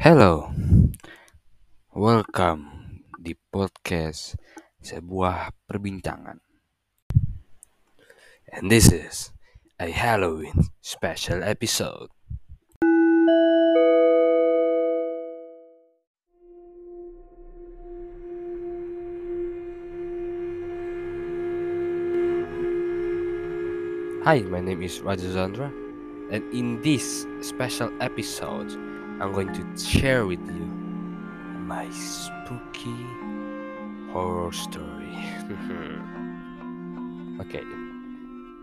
Hello, welcome di podcast sebuah perbincangan. And this is a Halloween special episode. Hi, my name is Raja Zandra, and in this special episode, I'm going to share with you my spooky horror story. okay,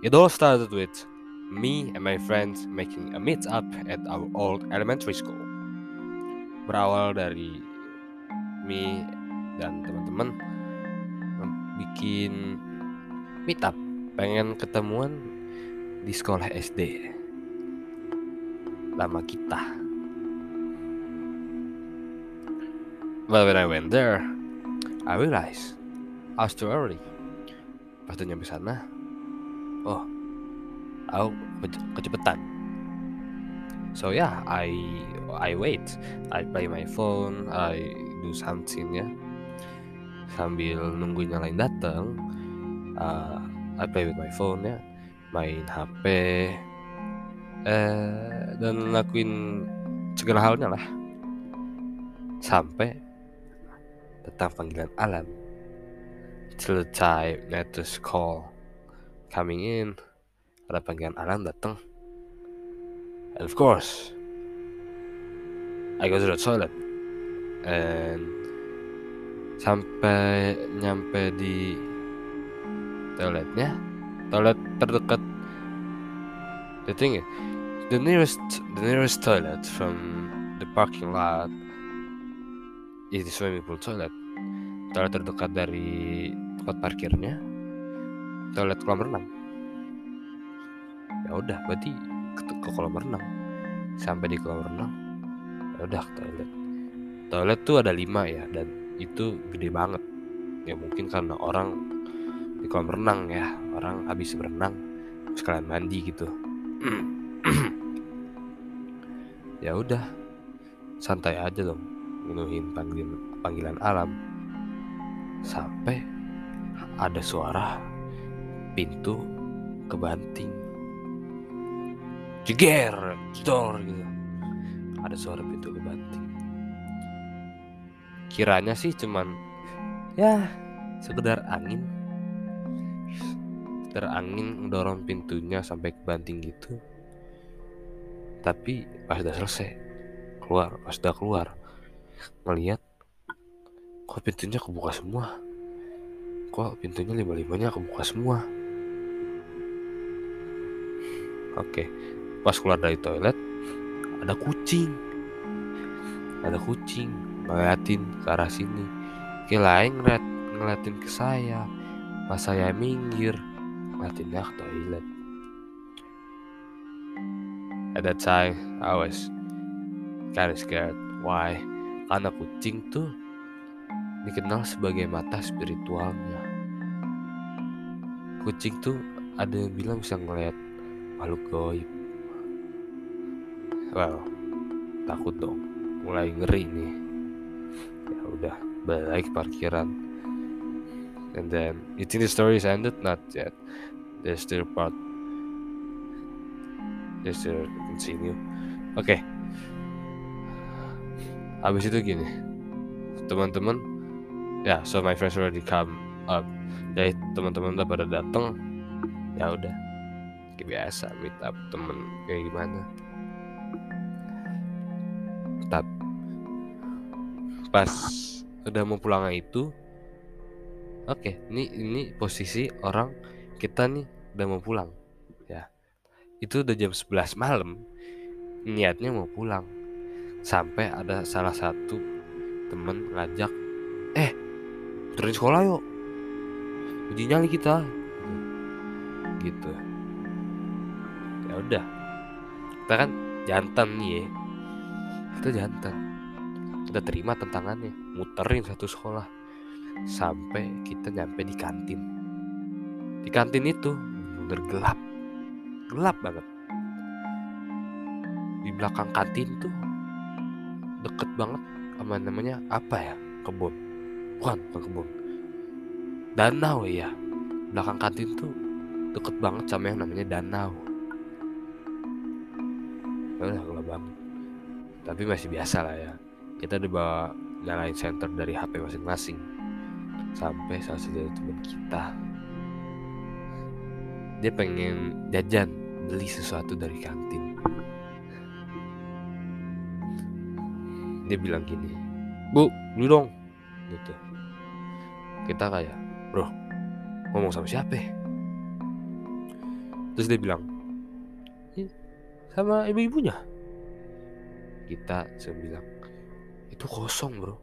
it all started with me and my friends making a meet up at our old elementary school. Berawal dari me dan teman-teman bikin meet up, pengen ketemuan di sekolah SD. Lama kita. But when I went there, I realized I was too early. Pas nyampe sana, oh, aku ke- kecepetan. So yeah, I I wait. I play my phone, I do something ya. Sambil nungguin yang lain datang, uh, I play with my phone ya, main HP, eh dan lakuin segala halnya lah. Sampai datang panggilan alam. Till the time letters call coming in, ada panggilan alam datang. And of course, I go to the toilet. And sampai nyampe di toiletnya, toilet terdekat. The thing is, the nearest the nearest toilet from the parking lot is the swimming pool toilet. Toilet terdekat dari tempat parkirnya, toilet kolam renang. Ya udah, berarti ke, ke kolam renang. Sampai di kolam renang, ya udah toilet. Toilet tuh ada lima ya, dan itu gede banget. Ya mungkin karena orang di kolam renang ya, orang habis berenang sekalian mandi gitu. ya udah, santai aja dong, menuhin panggilan panggilan alam. Sampai ada suara pintu kebanting. Jeger, jedor gitu. Ada suara pintu kebanting. Kiranya sih cuman ya sekedar angin. Sekedar angin dorong pintunya sampai kebanting gitu. Tapi pas udah selesai keluar, pas udah keluar ngelihat kok pintunya kebuka semua? Kok pintunya lima limanya kebuka semua? Oke pas keluar dari toilet ada kucing. Ada kucing ngeliatin ke arah sini. Kirain ngeliat ngeliatin ke saya. Pas saya minggir ngeliatinnya ke toilet. At that time I was kind of scared. Why? Karena kucing tuh dikenal sebagai mata spiritualnya. Kucing tuh ada yang bilang bisa ngeliat makhluk goib. Well, takut dong. Mulai ngeri nih. Ya udah, balik parkiran. And then, you think the story is ended? Not yet. There's still part. There's still continue. Oke. Okay. Habis itu gini. Teman-teman ya so my friends already come up. Jadi teman-teman udah pada datang ya udah. Biasa meet up temen. Kayak gimana? Tapi pas udah mau pulang itu oke okay, ini ini posisi orang kita nih udah mau pulang. Ya. Itu udah jam 11 malam. Niatnya mau pulang. Sampai ada salah satu temen ngajak turun sekolah yuk. Uji nyali kita. Gitu. Ya udah. Kita kan jantan nih ya. Kita jantan. Kita terima tantangannya. Muterin satu sekolah. Sampai kita nyampe di kantin. Di kantin itu bener gelap. Gelap banget. Di belakang kantin tuh deket banget sama namanya apa ya? Kebun bukan bukan kebun. Danau ya belakang kantin tuh deket banget sama yang namanya danau. Ya udah gelap banget tapi masih biasa lah ya. Kita dibawa nyalain center dari HP masing-masing sampai salah satu dari teman kita. Dia pengen jajan beli sesuatu dari kantin. Dia bilang gini bu beli dong. Gitu kita kayak bro ngomong sama siapa ya? terus dia bilang sama ibu-ibunya? Kita saya bilang itu kosong bro.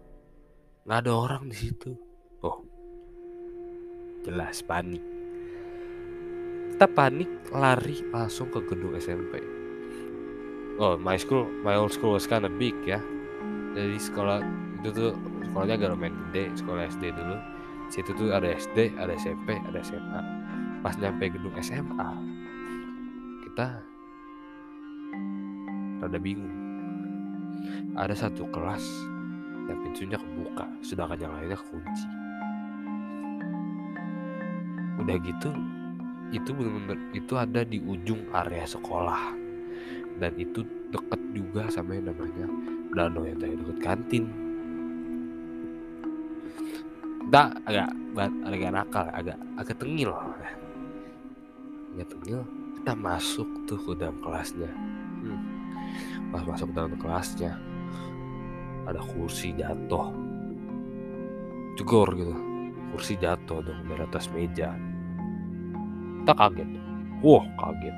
Nggak ada orang di situ. Oh jelas panik. Kita panik lari langsung ke gedung SMP oh my school my old school was kind of big ya. Jadi sekolah itu tuh sekolahnya agak lumayan sekolah SD dulu situ tuh ada SD ada SMP ada SMA pas nyampe gedung SMA kita rada bingung. Ada satu kelas yang pintunya kebuka sedangkan yang lainnya kunci udah gitu itu bener-bener itu ada di ujung area sekolah. Dan itu deket juga sama yang namanya danau yang tadi deket kantin kita agak agak nakal agak agak tengil. Agak tengil kita masuk tuh ke dalam kelasnya. Hmm. pas masuk dalam kelasnya ada kursi jatuh. Jegor gitu. Kursi jatuh dong dari atas meja. Kita kaget. Wah kaget.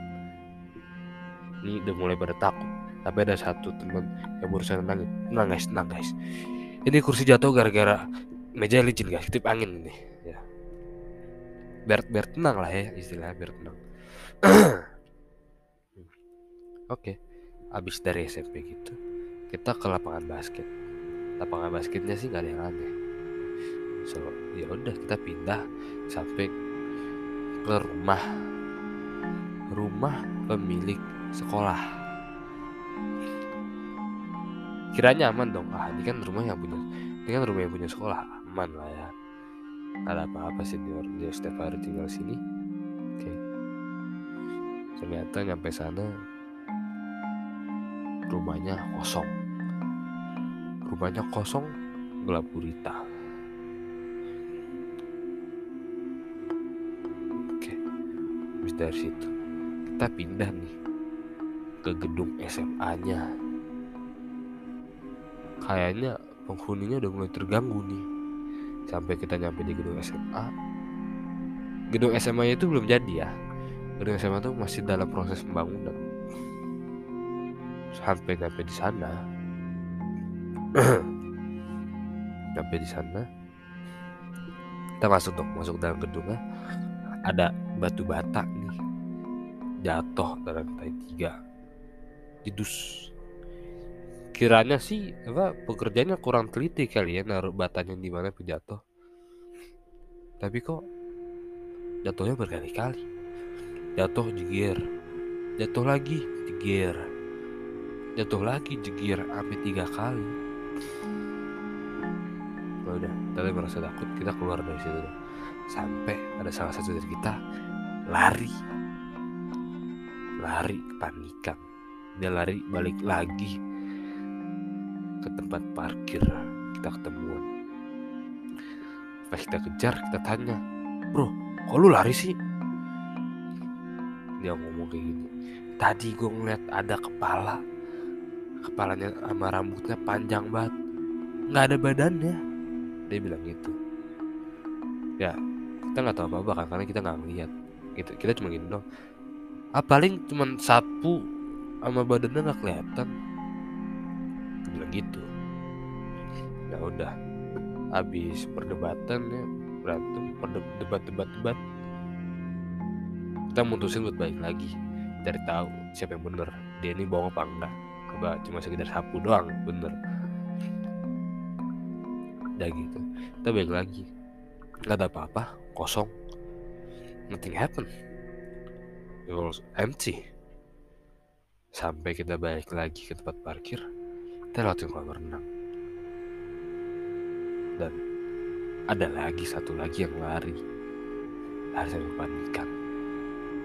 Ini udah mulai pada takut. Tapi ada satu teman yang berusaha nangis. Tenang guys ini kursi jatuh gara-gara meja licin guys. Tip angin ini. Ya. Biar biar tenang lah ya istilahnya biar tenang. Oke. Habis dari SMP gitu kita ke lapangan basket. Lapangan basketnya sih nggak ada yang aneh. So ya udah kita pindah sampai ke rumah. Rumah pemilik sekolah. Kiranya aman dong. Ah ini kan rumah yang punya ini kan rumah yang punya sekolah aman lah ya. Ada apa-apa sih dia, setiap hari tinggal sini. Oke. Okay. ternyata nyampe sana rumahnya kosong. Rumahnya kosong gelap gurita. Oke habis dari situ kita pindah nih ke gedung SMA-nya kayaknya penghuninya udah mulai terganggu nih sampai kita nyampe di gedung SMA gedung SMA itu belum jadi ya. Gedung SMA itu masih dalam proses pembangunan. Sampai nyampe di sana. Nyampe di sana. Kita masuk dong masuk dalam gedungnya ada batu bata nih. Jatuh dari lantai tiga. Didus kiranya sih apa pekerjaannya kurang teliti kali ya naruh batanya di mana jatuh. Tapi kok jatuhnya berkali-kali. Jatuh jegir jatuh lagi jegir jatuh lagi jegir sampai tiga kali. Nah, udah kita merasa takut. Kita keluar dari situ sampai ada salah satu dari kita lari. Lari kepanikan. Dia lari balik lagi ke tempat parkir kita ketemuan. Pas kita kejar kita tanya bro kok lu lari sih? Dia ngomong kayak gini tadi gue ngeliat ada kepala kepalanya sama rambutnya panjang banget nggak ada badannya. Dia bilang gitu. Ya kita nggak tahu apa apa kan karena kita nggak ngeliat. Gitu kita cuma gini dong ah paling cuma sapu sama badannya nggak kelihatan gitu ya udah habis perdebatan ya berantem debat debat. Kita mutusin buat balik lagi cari tahu siapa yang bener dia ini bohong apa enggak. Coba cuma sekedar sapu doang bener. Udah gitu kita balik lagi. Nggak ada apa-apa kosong. Nothing happen. It was empty. Sampai kita balik lagi ke tempat parkir kita lewatin kolam renang dan ada lagi satu lagi yang lari. Lari sampai panikan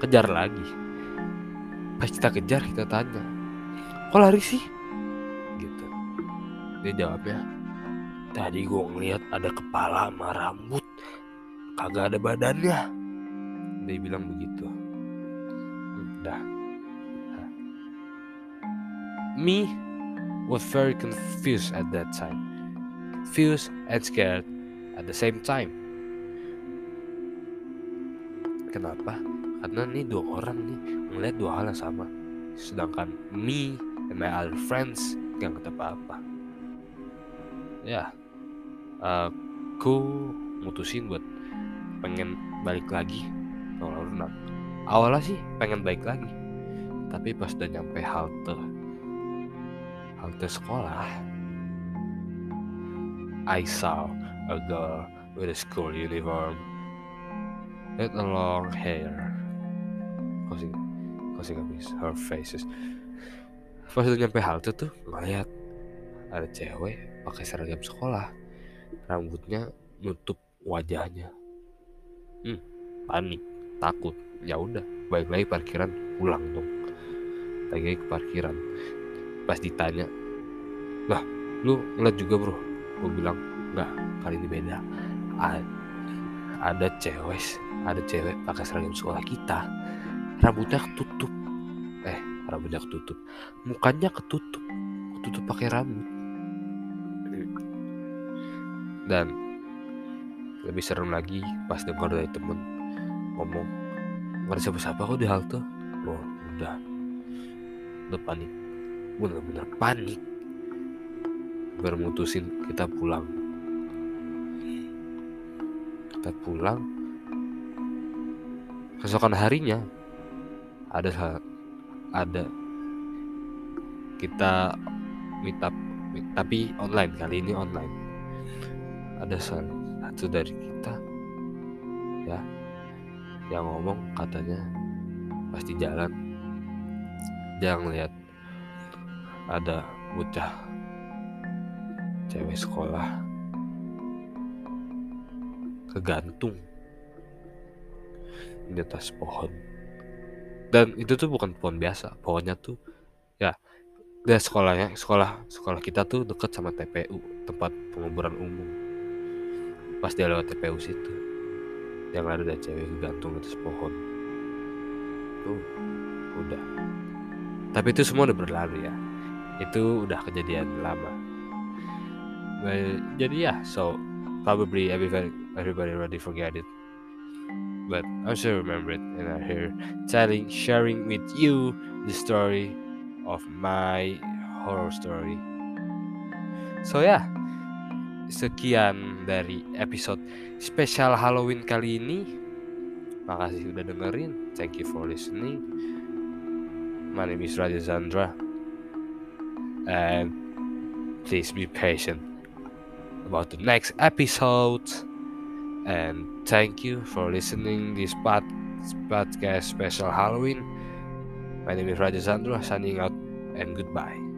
kejar lagi. Pas kita kejar kita tanya kok lari sih? Gitu. Dia jawabnya tadi gue ngeliat ada kepala sama rambut. Kagak ada badannya. Dia bilang begitu. Udah. Me was very confused at that time. Confused and scared at the same time. Kenapa? Karena nih dua orang nih ngeliat dua hal yang sama. Sedangkan me and my other friends gak ngerti apa-apa. Ya aku mutusin buat pengen balik lagi. Ke awalnya sih pengen balik lagi tapi pas udah nyampe halte halte sekolah I saw a girl with a school uniform with a long hair. Causing a miss her faces. Pas udah nyampe halte tuh ngeliat ada cewek pakai seragam sekolah. Rambutnya nutup wajahnya. Hmm panik takut. Ya udah balik lagi parkiran pulang dong. Lagi ke parkiran pas ditanya lah lu ngeliat juga bro? Gue bilang nggak kali ini beda. A- ada cewek ada cewek pakai seragam sekolah kita. Rambutnya ketutup. Eh rambutnya ketutup. Mukanya ketutup. Ketutup pakai rambut. Dan lebih serem lagi pas dengar dari temen ngomong nggak ada siapa-siapa kok di halte. Wah udah. Udah panik bener-bener panik. Bermutusin kita pulang. Kita pulang. Keesokan harinya ada ada. Kita meet up meet- tapi online kali ini online. Ada satu dari kita ya yang ngomong katanya pasti jalan. Dia ngeliat ada bocah cewek sekolah kegantung di atas pohon. Dan itu tuh bukan pohon biasa pohonnya tuh ya dia sekolahnya sekolah sekolah kita tuh deket sama TPU tempat penguburan umum. Pas dia lewat TPU situ yang ada cewek kegantung di atas pohon. Tuh udah. Tapi itu semua udah berlalu ya itu udah kejadian lama. Well, jadi ya so probably everybody everybody already forget it. But I still remember it and I'm here telling sharing with you the story of my horror story. So ya sekian dari episode spesial Halloween kali ini. Makasih udah dengerin. Thank you for listening. My name is Raja Zandra and please be patient about the next episode. And thank you for listening this pod, podcast special Halloween. My name is Rajasandra, signing out and goodbye